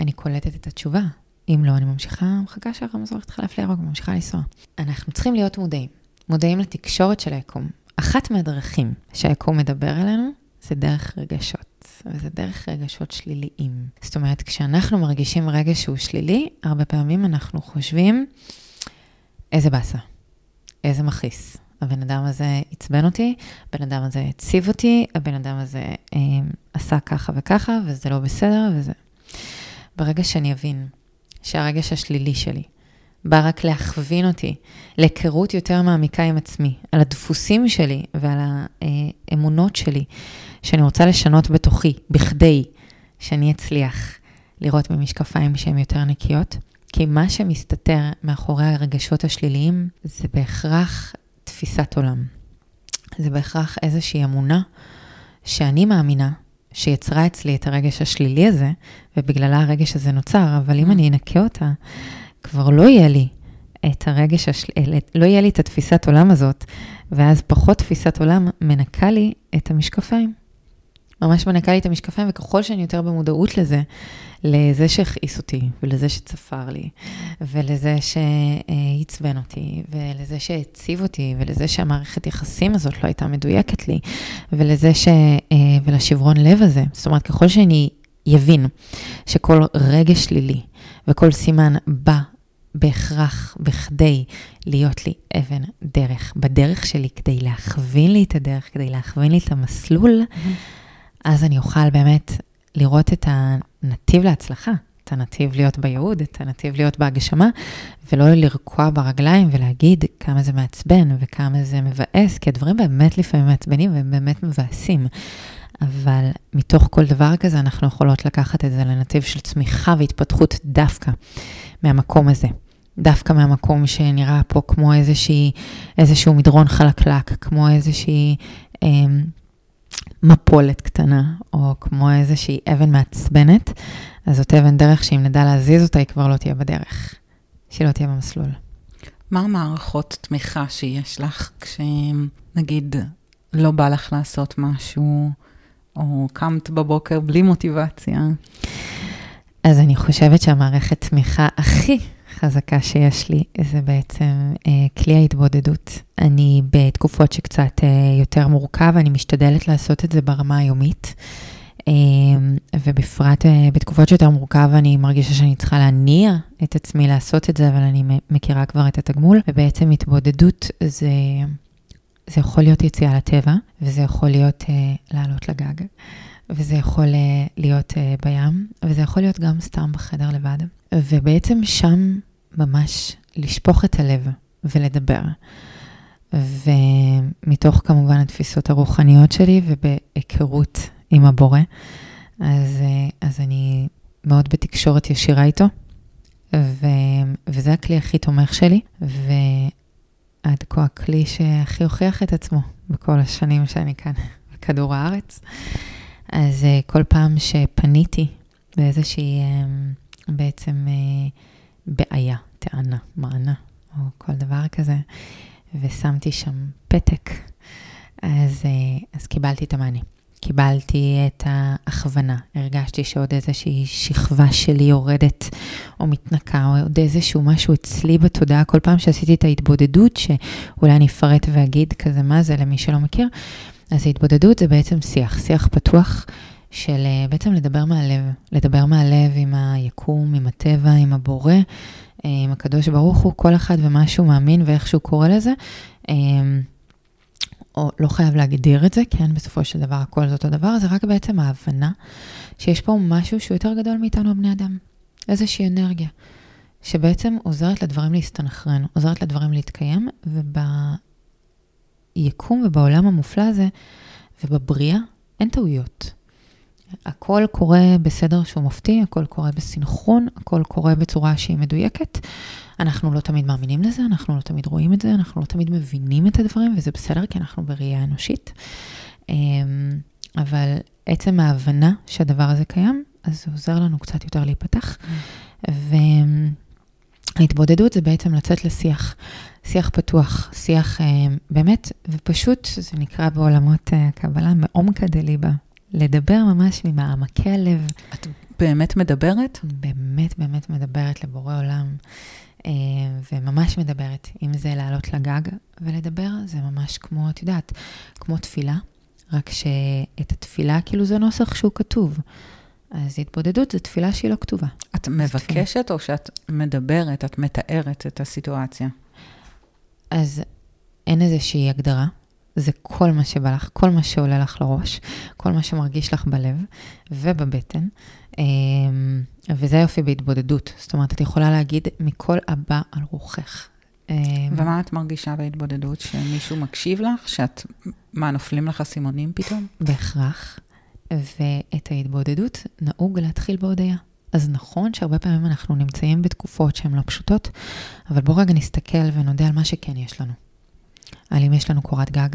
אני קולטת את התשובה. אם לא, אני ממשיכה, מחכה שהרמזור יתחלף לירוק, ממשיכה לנסוע. אנחנו צריכים להיות מודעים. מודעים לתקשורת של היקום. אחת מהדרכים שהיקום מדבר אלינו, זה דרך רגשות. וזה דרך רגשות שליליים. זאת אומרת, כשאנחנו מרגישים רגש שהוא שלילי, הרבה פעמים אנחנו חושבים, איזה באסה, איזה מכעיס, הבן אדם הזה עצבן אותי, הבן אדם הזה הציב אותי, הבן אדם הזה אה, עשה ככה וככה, וזה לא בסדר, וזה... ברגע שאני אבין שהרגש השלילי שלי בא רק להכווין אותי להיכרות יותר מעמיקה עם עצמי, על הדפוסים שלי ועל האמונות שלי, שאני רוצה לשנות בתוכי, בכדי שאני אצליח לראות במשקפיים שהן יותר נקיות, כי מה שמסתתר מאחורי הרגשות השליליים זה בהכרח תפיסת עולם. זה בהכרח איזושהי אמונה שאני מאמינה שיצרה אצלי את הרגש השלילי הזה, ובגללה הרגש הזה נוצר, אבל אם אני אנקה אותה, כבר לא יהיה לי את הרגש, השל... לא יהיה לי את התפיסת עולם הזאת, ואז פחות תפיסת עולם מנקה לי את המשקפיים. ממש מנקה לי את המשקפיים, וככל שאני יותר במודעות לזה, לזה שהכעיס אותי, ולזה שצפר לי, ולזה שעצבן אותי, ולזה שהציב אותי, ולזה שהמערכת יחסים הזאת לא הייתה מדויקת לי, ולזה ש... אה, ולשברון לב הזה. זאת אומרת, ככל שאני יבין שכל רגש שלילי וכל סימן בא בהכרח בכדי להיות לי אבן דרך, בדרך שלי, כדי להכווין לי את הדרך, כדי להכווין לי את המסלול, mm-hmm. אז אני אוכל באמת לראות את הנתיב להצלחה, את הנתיב להיות בייעוד, את הנתיב להיות בהגשמה, ולא לרקוע ברגליים ולהגיד כמה זה מעצבן וכמה זה מבאס, כי הדברים באמת לפעמים מעצבנים והם באמת מבאסים. אבל מתוך כל דבר כזה אנחנו יכולות לקחת את זה לנתיב של צמיחה והתפתחות דווקא מהמקום הזה. דווקא מהמקום שנראה פה כמו איזושהי, איזשהו מדרון חלקלק, כמו איזושהי אה, מפולת קטנה, או כמו איזושהי אבן מעצבנת, אז זאת אבן דרך שאם נדע להזיז אותה, היא כבר לא תהיה בדרך, שהיא לא תהיה במסלול. מה המערכות תמיכה שיש לך כשנגיד לא בא לך לעשות משהו, או קמת בבוקר בלי מוטיבציה? אז אני חושבת שהמערכת תמיכה הכי חזקה שיש לי זה בעצם אה, כלי ההתבודדות. אני בתקופות שקצת אה, יותר מורכב, אני משתדלת לעשות את זה ברמה היומית. אה, ובפרט אה, בתקופות שיותר מורכב, אני מרגישה שאני צריכה להניע את עצמי לעשות את זה, אבל אני מכירה כבר את התגמול. ובעצם התבודדות זה, זה יכול להיות יציאה לטבע, וזה יכול להיות אה, לעלות לגג. וזה יכול אה, להיות אה, בים, וזה יכול להיות גם סתם בחדר לבד. ובעצם שם ממש לשפוך את הלב ולדבר. ומתוך כמובן התפיסות הרוחניות שלי ובהיכרות עם הבורא, אז, אז אני מאוד בתקשורת ישירה איתו, ו, וזה הכלי הכי תומך שלי, ועד כה הכלי שהכי הוכיח את עצמו בכל השנים שאני כאן בכדור הארץ. אז כל פעם שפניתי באיזושהי בעצם בעיה, טענה, מענה, או כל דבר כזה, ושמתי שם פתק, אז, אה, אז קיבלתי את המענה. קיבלתי את ההכוונה, הרגשתי שעוד איזושהי שכבה שלי יורדת או מתנקה, או עוד איזשהו משהו אצלי בתודעה, כל פעם שעשיתי את ההתבודדות, שאולי אני אפרט ואגיד כזה מה זה למי שלא מכיר, אז ההתבודדות זה בעצם שיח, שיח פתוח של אה, בעצם לדבר מהלב, לדבר מהלב עם היקום, עם הטבע, עם הבורא, אה, עם הקדוש ברוך הוא, כל אחד ומה שהוא מאמין ואיך שהוא קורא לזה. אה, או לא חייב להגדיר את זה, כן, בסופו של דבר הכל זה אותו דבר, זה רק בעצם ההבנה שיש פה משהו שהוא יותר גדול מאיתנו בני אדם, איזושהי אנרגיה, שבעצם עוזרת לדברים להסתנכרן, עוזרת לדברים להתקיים, וביקום ובעולם המופלא הזה ובבריאה אין טעויות. הכל קורה בסדר שהוא מפתיע, הכל קורה בסינכרון, הכל קורה בצורה שהיא מדויקת. אנחנו לא תמיד מאמינים לזה, אנחנו לא תמיד רואים את זה, אנחנו לא תמיד מבינים את הדברים, וזה בסדר, כי אנחנו בראייה אנושית. אמ, אבל עצם ההבנה שהדבר הזה קיים, אז זה עוזר לנו קצת יותר להיפתח. וההתבודדות זה בעצם לצאת לשיח, שיח פתוח, שיח אמ, באמת, ופשוט, זה נקרא בעולמות הקבלה, מעומקא דליבה, לדבר ממש ממעמקי הלב. את באמת מדברת? באמת, באמת מדברת לבורא עולם, אה, וממש מדברת. אם זה לעלות לגג ולדבר, זה ממש כמו, את יודעת, כמו תפילה, רק שאת התפילה, כאילו זה נוסח שהוא כתוב. אז התבודדות זו תפילה שהיא לא כתובה. את מבקשת תפילה. או שאת מדברת, את מתארת את הסיטואציה? אז אין איזושהי הגדרה. זה כל מה שבא לך, כל מה שעולה לך לראש, כל מה שמרגיש לך בלב ובבטן. אמ, וזה יופי בהתבודדות. זאת אומרת, את יכולה להגיד מכל הבא על רוחך. אמ, ומה את מרגישה בהתבודדות? שמישהו מקשיב לך? שאת, מה, נופלים לך אסימונים פתאום? בהכרח. ואת ההתבודדות נהוג להתחיל בהודיה. אז נכון שהרבה פעמים אנחנו נמצאים בתקופות שהן לא פשוטות, אבל בואו רגע נסתכל ונודה על מה שכן יש לנו. על אם יש לנו קורת גג,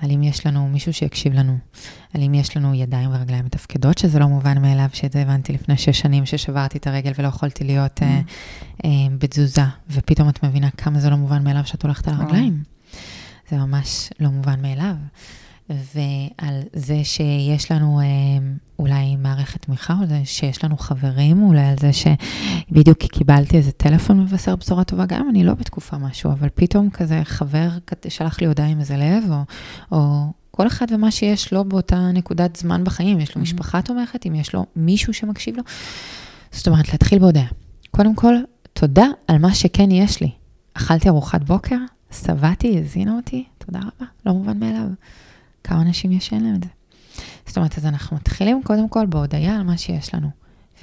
על אם יש לנו מישהו שיקשיב לנו, על אם יש לנו ידיים ורגליים מתפקדות, שזה לא מובן מאליו, שאת זה הבנתי לפני שש שנים ששברתי את הרגל ולא יכולתי להיות mm. uh, uh, בתזוזה, ופתאום את מבינה כמה זה לא מובן מאליו שאת הולכת על הרגליים. זה ממש לא מובן מאליו. ועל זה שיש לנו אה, אולי מערכת תמיכה, או זה שיש לנו חברים, אולי על זה שבדיוק קיבלתי איזה טלפון מבשר בשורה טובה, גם אם אני לא בתקופה משהו, אבל פתאום כזה חבר שלח לי הודעה עם איזה לב, או, או כל אחד ומה שיש לו באותה נקודת זמן בחיים, יש לו mm-hmm. משפחה תומכת, אם יש לו מישהו שמקשיב לו. זאת אומרת, להתחיל בהודעה. קודם כל, תודה על מה שכן יש לי. אכלתי ארוחת בוקר, שבעתי, הזינה אותי, תודה רבה, לא מובן מאליו. כמה אנשים יש שאין להם את זה. זאת אומרת, אז אנחנו מתחילים קודם כל בהודיה על מה שיש לנו,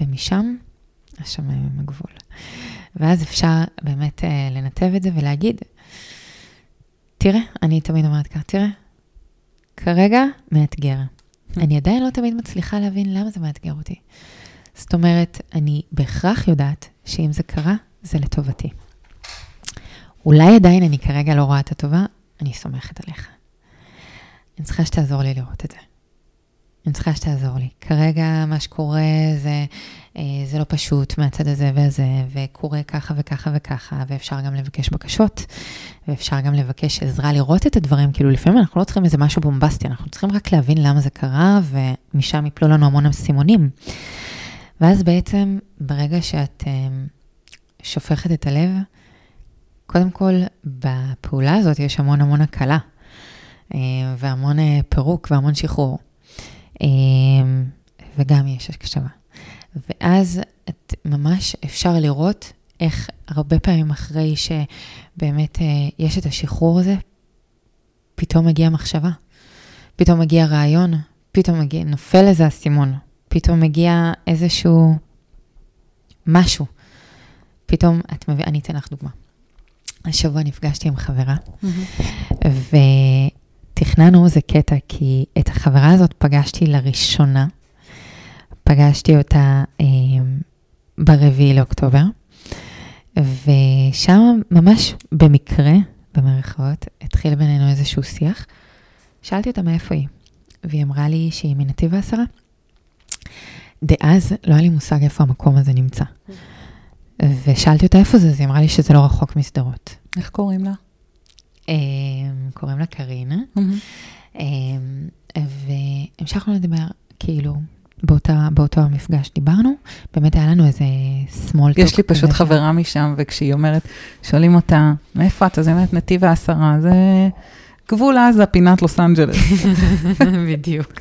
ומשם, השמיים הם הגבול. ואז אפשר באמת אה, לנתב את זה ולהגיד, תראה, אני תמיד אומרת ככה, תראה, כרגע מאתגר. אני עדיין לא תמיד מצליחה להבין למה זה מאתגר אותי. זאת אומרת, אני בהכרח יודעת שאם זה קרה, זה לטובתי. אולי עדיין אני כרגע לא רואה את הטובה, אני סומכת עליך. אני צריכה שתעזור לי לראות את זה. אני צריכה שתעזור לי. כרגע מה שקורה זה, אה, זה לא פשוט מהצד הזה והזה, וקורה ככה וככה וככה, ואפשר גם לבקש בקשות, ואפשר גם לבקש עזרה לראות את הדברים, כאילו לפעמים אנחנו לא צריכים איזה משהו בומבסטי, אנחנו צריכים רק להבין למה זה קרה, ומשם יפלו לנו המון אסימונים. ואז בעצם, ברגע שאת אה, שופכת את הלב, קודם כל, בפעולה הזאת יש המון המון הקלה. אה, והמון אה, פירוק והמון שחרור. אה, וגם יש הקשבה. ואז את ממש אפשר לראות איך הרבה פעמים אחרי שבאמת יש את השחרור הזה, פתאום מגיע מחשבה, פתאום מגיע רעיון, פתאום מגיע, נופל איזה אסימון, פתאום מגיע איזשהו משהו. פתאום, את מביאה, אני אתן לך דוגמה. השבוע נפגשתי עם חברה, mm-hmm. תכננו איזה קטע, כי את החברה הזאת פגשתי לראשונה. פגשתי אותה אה, ברביעי לאוקטובר, ושם ממש במקרה, במרכאות, התחיל בינינו איזשהו שיח. שאלתי אותה מאיפה היא, והיא אמרה לי שהיא מנתיב העשרה. דאז לא היה לי מושג איפה המקום הזה נמצא. ושאלתי אותה איפה זה, אז היא אמרה לי שזה לא רחוק משדרות. איך קוראים לה? אמ, קוראים לה קרינה, אמ, והמשכנו לדבר, כאילו, באותה, באותו המפגש דיברנו, באמת היה לנו איזה small talk. יש לי פשוט חברה משם, וכשהיא אומרת, שואלים אותה, מאיפה את? אז היא אומרת, נתיב העשרה, זה גבול עזה, פינת לוס אנג'לס. בדיוק.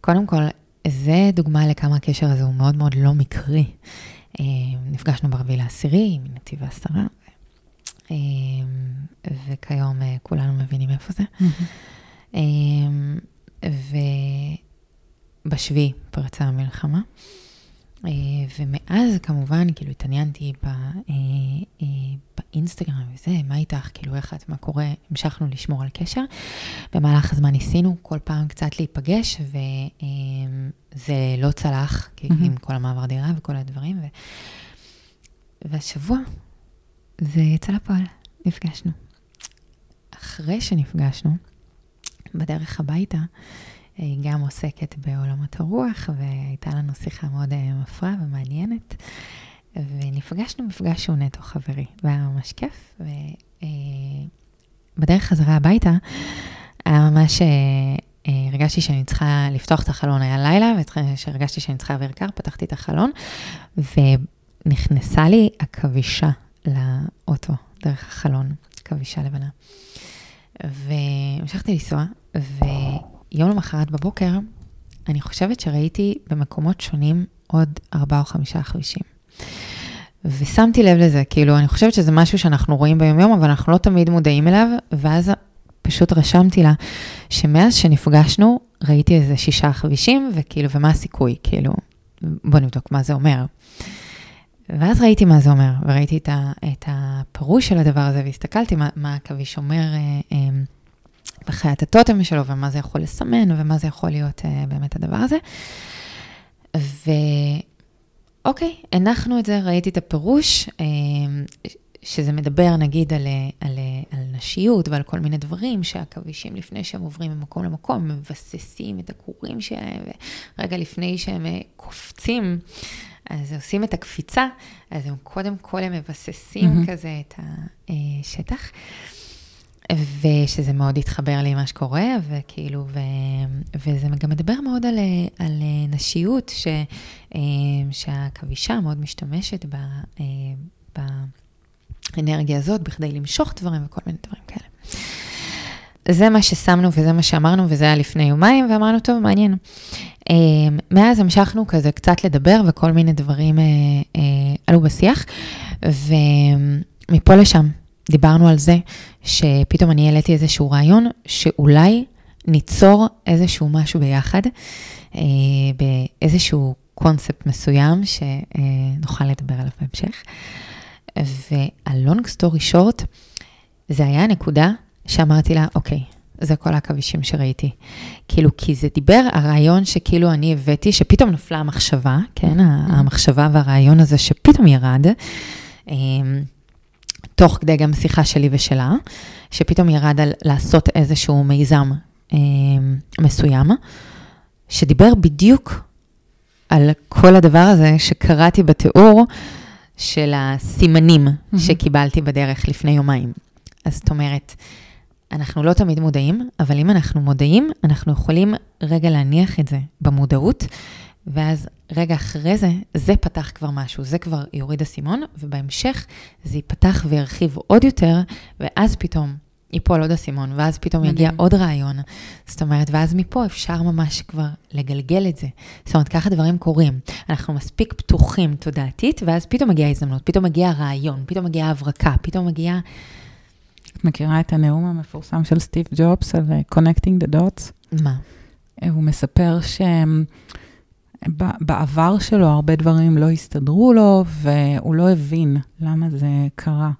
וקודם כל, זה דוגמה לכמה הקשר הזה הוא מאוד מאוד לא מקרי. אמ, נפגשנו ברביעי לעשירי, מנתיב העשרה, וכיום אה, כולנו מבינים איפה זה. אמ, ובשביעי פרצה המלחמה. אה, ומאז כמובן, כאילו התעניינתי אה, באינסטגרם וזה, מה איתך, כאילו איך את, מה קורה, המשכנו לשמור על קשר. במהלך הזמן ניסינו כל פעם קצת להיפגש, וזה לא צלח, mm-hmm. עם כל המעבר דירה וכל הדברים. ו... והשבוע זה יצא לפועל, נפגשנו. אחרי שנפגשנו, בדרך הביתה, היא גם עוסקת בעולמות הרוח, והייתה לנו שיחה מאוד אה, מפרה ומעניינת. ונפגשנו מפגש שהוא נטו חברי, והיה ממש כיף. ובדרך חזרה הביתה, היה ממש, אה, אה, הרגשתי שאני צריכה לפתוח את החלון, היה לילה, והרגשתי שאני צריכה אוויר קר, פתחתי את החלון, ונכנסה לי עכבישה לאוטו, דרך החלון, עכבישה לבנה. והמשכתי לנסוע, ויום למחרת בבוקר, אני חושבת שראיתי במקומות שונים עוד ארבעה או חמישה עכבישים. ושמתי לב לזה, כאילו, אני חושבת שזה משהו שאנחנו רואים ביום-יום, אבל אנחנו לא תמיד מודעים אליו, ואז פשוט רשמתי לה שמאז שנפגשנו, ראיתי איזה שישה עכבישים, וכאילו, ומה הסיכוי, כאילו, בוא נבדוק מה זה אומר. ואז ראיתי מה זה אומר, וראיתי את, ה, את הפירוש של הדבר הזה, והסתכלתי מה, מה עכביש אומר אה, אה, בחיית הטוטם שלו, ומה זה יכול לסמן, ומה זה יכול להיות אה, באמת הדבר הזה. ו... אוקיי, הנחנו את זה, ראיתי את הפירוש, אה, שזה מדבר נגיד על, על, על נשיות ועל כל מיני דברים, שהכבישים לפני שהם עוברים ממקום למקום, מבססים את הכורים שלהם, ורגע לפני שהם אה, קופצים, אז עושים את הקפיצה, אז הם קודם כל הם מבססים mm-hmm. כזה את השטח. ושזה מאוד התחבר לי מה שקורה, וכאילו, ו, וזה גם מדבר מאוד על, על נשיות, ש, שהכבישה מאוד משתמשת ב, באנרגיה הזאת בכדי למשוך דברים וכל מיני דברים כאלה. זה מה ששמנו וזה מה שאמרנו, וזה היה לפני יומיים, ואמרנו, טוב, מעניין. מאז המשכנו כזה קצת לדבר, וכל מיני דברים אה, אה, עלו בשיח, ומפה לשם דיברנו על זה שפתאום אני העליתי איזשהו רעיון, שאולי ניצור איזשהו משהו ביחד, אה, באיזשהו קונספט מסוים שנוכל לדבר עליו בהמשך. וה-long story short, זה היה הנקודה שאמרתי לה, אוקיי, זה כל העכבישים שראיתי. כאילו, כי זה דיבר, הרעיון שכאילו אני הבאתי, שפתאום נפלה המחשבה, כן, mm-hmm. המחשבה והרעיון הזה שפתאום ירד. אמ, תוך כדי גם שיחה שלי ושלה, שפתאום ירד על לעשות איזשהו מיזם אה, מסוים, שדיבר בדיוק על כל הדבר הזה שקראתי בתיאור של הסימנים mm-hmm. שקיבלתי בדרך לפני יומיים. אז זאת אומרת, אנחנו לא תמיד מודעים, אבל אם אנחנו מודעים, אנחנו יכולים רגע להניח את זה במודעות, ואז רגע אחרי זה, זה פתח כבר משהו, זה כבר יוריד אסימון, ובהמשך זה ייפתח וירחיב עוד יותר, ואז פתאום ייפול עוד אסימון, ואז פתאום מדהים. יגיע עוד רעיון. זאת אומרת, ואז מפה אפשר ממש כבר לגלגל את זה. זאת אומרת, ככה דברים קורים. אנחנו מספיק פתוחים תודעתית, ואז פתאום מגיעה הזדמנות, פתאום מגיע הרעיון, פתאום מגיעה הברקה, פתאום מגיעה... את מכירה את הנאום המפורסם של סטיב ג'ובס על Connecting the Dots? מה? הוא מספר שהם... בעבר שלו הרבה דברים לא הסתדרו לו, והוא לא הבין למה זה קרה.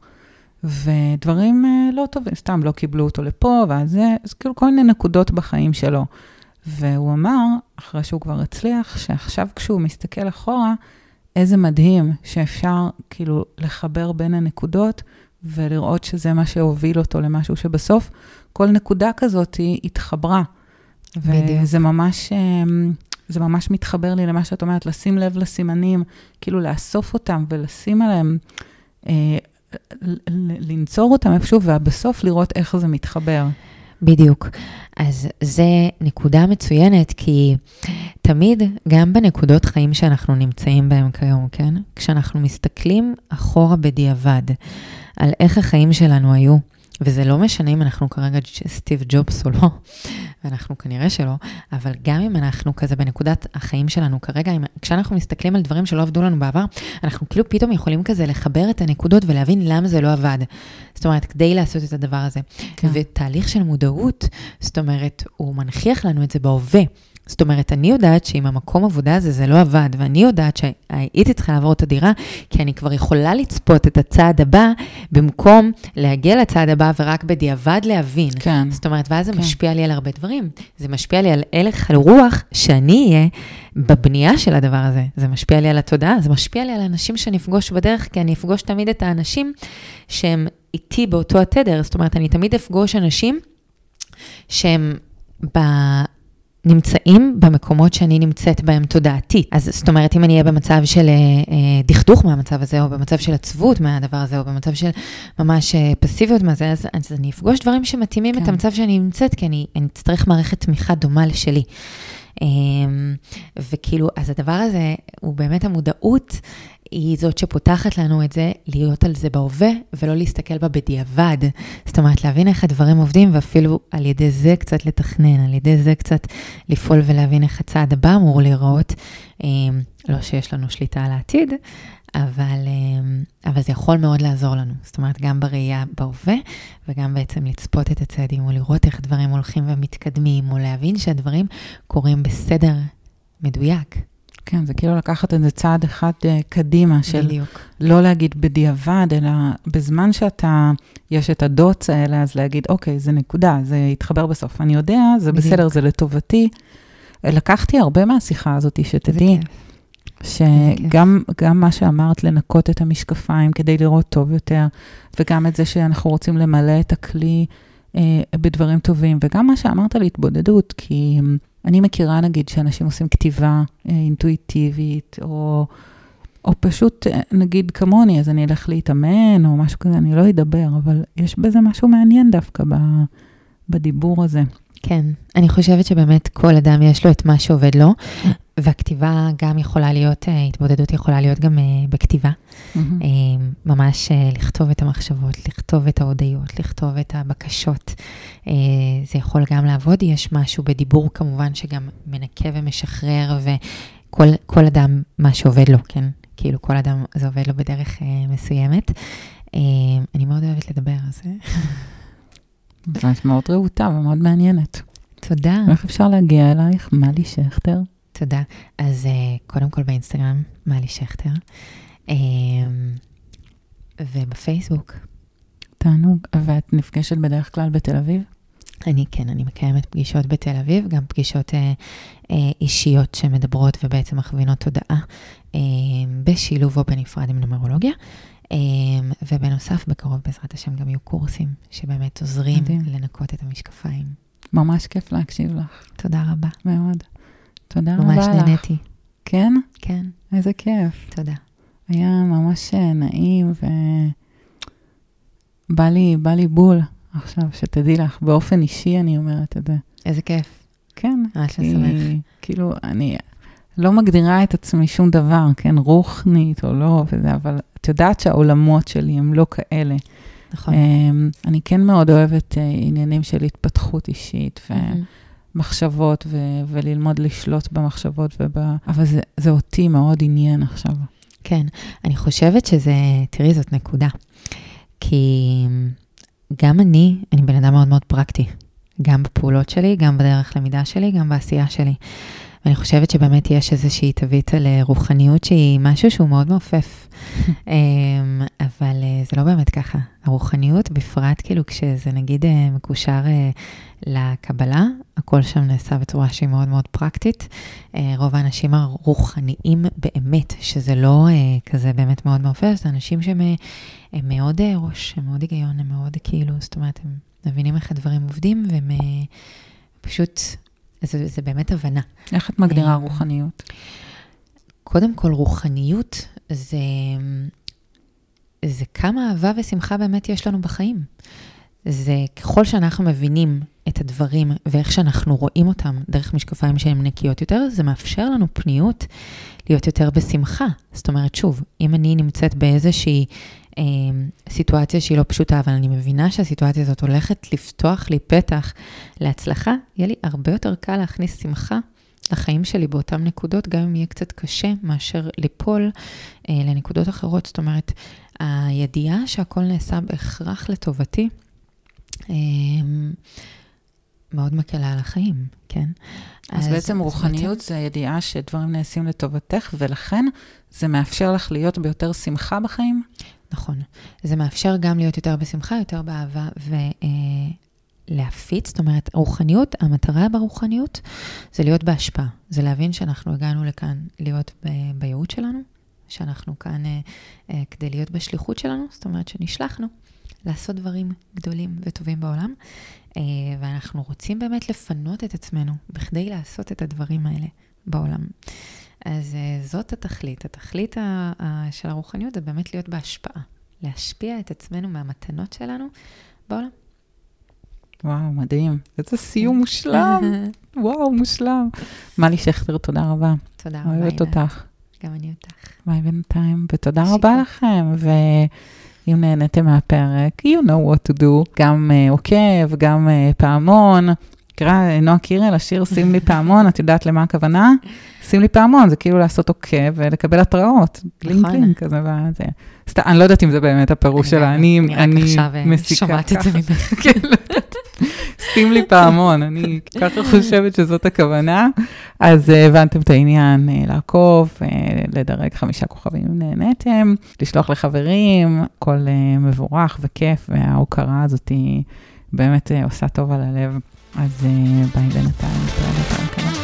ודברים אה, לא טובים, סתם לא קיבלו אותו לפה, ואז זה, אז כאילו כל מיני נקודות בחיים שלו. והוא אמר, אחרי שהוא כבר הצליח, שעכשיו כשהוא מסתכל אחורה, איזה מדהים שאפשר כאילו לחבר בין הנקודות ולראות שזה מה שהוביל אותו למשהו שבסוף כל נקודה כזאת היא התחברה. בדיוק. וזה ממש, אמ, זה ממש מתחבר לי למה שאת אומרת, לשים לב לסימנים, כאילו לאסוף אותם ולשים עליהם, אה, לנצור אותם איפשהו, ובסוף לראות איך זה מתחבר. בדיוק. אז זה נקודה מצוינת, כי תמיד, גם בנקודות חיים שאנחנו נמצאים בהם כיום, כן? כשאנחנו מסתכלים אחורה בדיעבד על איך החיים שלנו היו, וזה לא משנה אם אנחנו כרגע סטיב ג'ובס או לא, ואנחנו כנראה שלא, אבל גם אם אנחנו כזה בנקודת החיים שלנו כרגע, אם, כשאנחנו מסתכלים על דברים שלא עבדו לנו בעבר, אנחנו כאילו פתאום יכולים כזה לחבר את הנקודות ולהבין למה זה לא עבד. זאת אומרת, כדי לעשות את הדבר הזה. כן. ותהליך של מודעות, זאת אומרת, הוא מנכיח לנו את זה בהווה. זאת אומרת, אני יודעת שאם המקום עבודה הזה, זה לא עבד, ואני יודעת שהייתי צריכה לעבור את הדירה, כי אני כבר יכולה לצפות את הצעד הבא, במקום להגיע לצעד הבא ורק בדיעבד להבין. כן. זאת אומרת, ואז זה כן. משפיע לי על הרבה דברים. זה משפיע לי על הלך הרוח שאני אהיה בבנייה של הדבר הזה. זה משפיע לי על התודעה, זה משפיע לי על האנשים שאני אפגוש בדרך, כי אני אפגוש תמיד את האנשים שהם איתי באותו התדר. זאת אומרת, אני תמיד אפגוש אנשים שהם... ב... נמצאים במקומות שאני נמצאת בהם תודעתית. אז זאת אומרת, אם אני אהיה במצב של אה, אה, דכדוך מהמצב הזה, או במצב של עצבות מהדבר הזה, או במצב של ממש אה, פסיביות מהזה, אז, אז אני אפגוש דברים שמתאימים כן. את המצב שאני נמצאת, כי אני, אני אצטרך מערכת תמיכה דומה לשלי. אה, וכאילו, אז הדבר הזה הוא באמת המודעות היא זאת שפותחת לנו את זה, להיות על זה בהווה ולא להסתכל בה בדיעבד. זאת אומרת, להבין איך הדברים עובדים ואפילו על ידי זה קצת לתכנן, על ידי זה קצת לפעול ולהבין איך הצעד הבא אמור להיראות. אמ, לא שיש לנו שליטה על העתיד, אבל, אמ, אבל זה יכול מאוד לעזור לנו. זאת אומרת, גם בראייה בהווה, וגם בעצם לצפות את הצעדים, או לראות איך דברים הולכים ומתקדמים, או להבין שהדברים קורים בסדר מדויק. כן, זה כאילו לקחת את זה צעד אחד uh, קדימה, של בדיוק. לא להגיד בדיעבד, אלא בזמן שאתה, יש את הדוץ האלה, אז להגיד, אוקיי, זה נקודה, זה יתחבר בסוף. אני יודע, זה בדיוק. בסדר, זה לטובתי. לקחתי הרבה מהשיחה הזאת, שתדעי. שגם גם מה שאמרת, לנקות את המשקפיים כדי לראות טוב יותר, וגם את זה שאנחנו רוצים למלא את הכלי אה, בדברים טובים, וגם מה שאמרת על התבודדות, כי אני מכירה, נגיד, שאנשים עושים כתיבה אה, אינטואיטיבית, או, או פשוט, אה, נגיד, כמוני, אז אני אלך להתאמן, או משהו כזה, אני לא אדבר, אבל יש בזה משהו מעניין דווקא ב, בדיבור הזה. כן, אני חושבת שבאמת כל אדם יש לו את מה שעובד לו, והכתיבה גם יכולה להיות, אה, התבודדות יכולה להיות גם אה, בכתיבה. Mm-hmm. ממש לכתוב את המחשבות, לכתוב את ההודיות, לכתוב את הבקשות. זה יכול גם לעבוד, יש משהו בדיבור כמובן שגם מנקה ומשחרר, וכל אדם, מה שעובד לו, כן? כאילו כל אדם זה עובד לו בדרך מסוימת. אני מאוד אוהבת לדבר על זה. את מאוד רהוטה ומאוד מעניינת. תודה. איך אפשר להגיע אלייך? מלי שכטר. תודה. אז uh, קודם כל באינסטגרם, מלי שכטר, uh, ובפייסבוק. תענוג. ואת נפגשת בדרך כלל בתל אביב? אני כן, אני מקיימת פגישות בתל אביב, גם פגישות uh, uh, אישיות שמדברות ובעצם מכווינות תודעה uh, בשילוב או בנפרד עם נומרולוגיה. אמ, ובנוסף, בקרוב בעזרת השם גם יהיו קורסים שבאמת עוזרים מדהים. לנקות את המשקפיים. ממש כיף להקשיב לך. תודה רבה. מאוד. תודה רבה לך. ממש נהניתי. כן? כן. איזה כיף. תודה. היה ממש אה, נעים ובא לי, בא לי בול עכשיו, שתדעי לך, באופן אישי אני אומרת את זה. איזה כיף. כן. ממש לשמח. כאילו, אני לא מגדירה את עצמי שום דבר, כן, רוחנית או לא, וזה, אבל את יודעת שהעולמות שלי הם לא כאלה. נכון. Um, אני כן מאוד אוהבת uh, עניינים של התפתחות אישית ומחשבות, ו- וללמוד לשלוט במחשבות, וב... אבל זה, זה אותי מאוד עניין עכשיו. כן, אני חושבת שזה, תראי, זאת נקודה. כי גם אני, אני בן אדם מאוד מאוד פרקטי. גם בפעולות שלי, גם בדרך למידה שלי, גם בעשייה שלי. ואני חושבת שבאמת יש איזושהי תווית על רוחניות שהיא משהו שהוא מאוד מעופף. אמ, אבל אה, זה לא באמת ככה. הרוחניות, בפרט כאילו כשזה נגיד אה, מקושר אה, לקבלה, הכל שם נעשה בצורה שהיא מאוד מאוד פרקטית. רוב האנשים הרוחניים באמת, שזה לא כזה באמת מאוד מעופף, זה אנשים שהם מאוד ראש, הם מאוד היגיון, הם מאוד כאילו, זאת אומרת, הם מבינים איך הדברים עובדים, והם פשוט זה, זה באמת הבנה. איך את מגדירה אה, רוחניות? קודם כל, רוחניות זה, זה כמה אהבה ושמחה באמת יש לנו בחיים. זה ככל שאנחנו מבינים את הדברים ואיך שאנחנו רואים אותם דרך משקפיים שהן נקיות יותר, זה מאפשר לנו פניות להיות יותר בשמחה. זאת אומרת, שוב, אם אני נמצאת באיזושהי אה, סיטואציה שהיא לא פשוטה, אבל אני מבינה שהסיטואציה הזאת הולכת לפתוח לי פתח להצלחה, יהיה לי הרבה יותר קל להכניס שמחה לחיים שלי באותן נקודות, גם אם יהיה קצת קשה מאשר ליפול אה, לנקודות אחרות. זאת אומרת, הידיעה שהכל נעשה בהכרח לטובתי, אה, מאוד מקלה על החיים, כן? אז, אז בעצם רוחניות זה ידיעה שדברים נעשים לטובתך, ולכן זה מאפשר לך להיות ביותר שמחה בחיים? נכון. זה מאפשר גם להיות יותר בשמחה, יותר באהבה ולהפיץ. זאת אומרת, רוחניות, המטרה ברוחניות זה להיות בהשפעה. זה להבין שאנחנו הגענו לכאן להיות ב- בייעוד שלנו, שאנחנו כאן אה, אה, כדי להיות בשליחות שלנו, זאת אומרת שנשלחנו לעשות דברים גדולים וטובים בעולם, אה, ואנחנו רוצים באמת לפנות את עצמנו בכדי לעשות את הדברים האלה בעולם. אז uh, זאת התכלית. התכלית ה- ה- של הרוחניות זה באמת להיות בהשפעה. להשפיע את עצמנו מהמתנות שלנו בעולם. וואו, מדהים. איזה סיום מושלם. וואו, מושלם. מלי שכטר, תודה רבה. תודה רבה. אוהבת אותך. גם אני אותך. ביי בינתיים, ותודה רבה לכם. ואם נהניתם מהפרק, you know what to do. גם אה, עוקב, גם אה, פעמון. קרא נועה קירל, השיר שים לי פעמון, את יודעת למה הכוונה? שים לי פעמון, זה כאילו לעשות עוקב ולקבל התראות, גלינג נכון. גלינג כזה, וזה. סתם, אני לא יודעת אם זה באמת הפירוש שלה, אני מסיקה ככה. אני רק עכשיו שומעת את זה ממך. שים לי פעמון, אני ככה חושבת שזאת הכוונה. אז uh, הבנתם את העניין, uh, לעקוב, uh, לדרג חמישה כוכבים אם נהניתם, לשלוח לחברים, הכל מבורך וכיף, וההוקרה הזאת היא באמת עושה טוב על הלב. אז ביי בינתיים, בפרק הבא.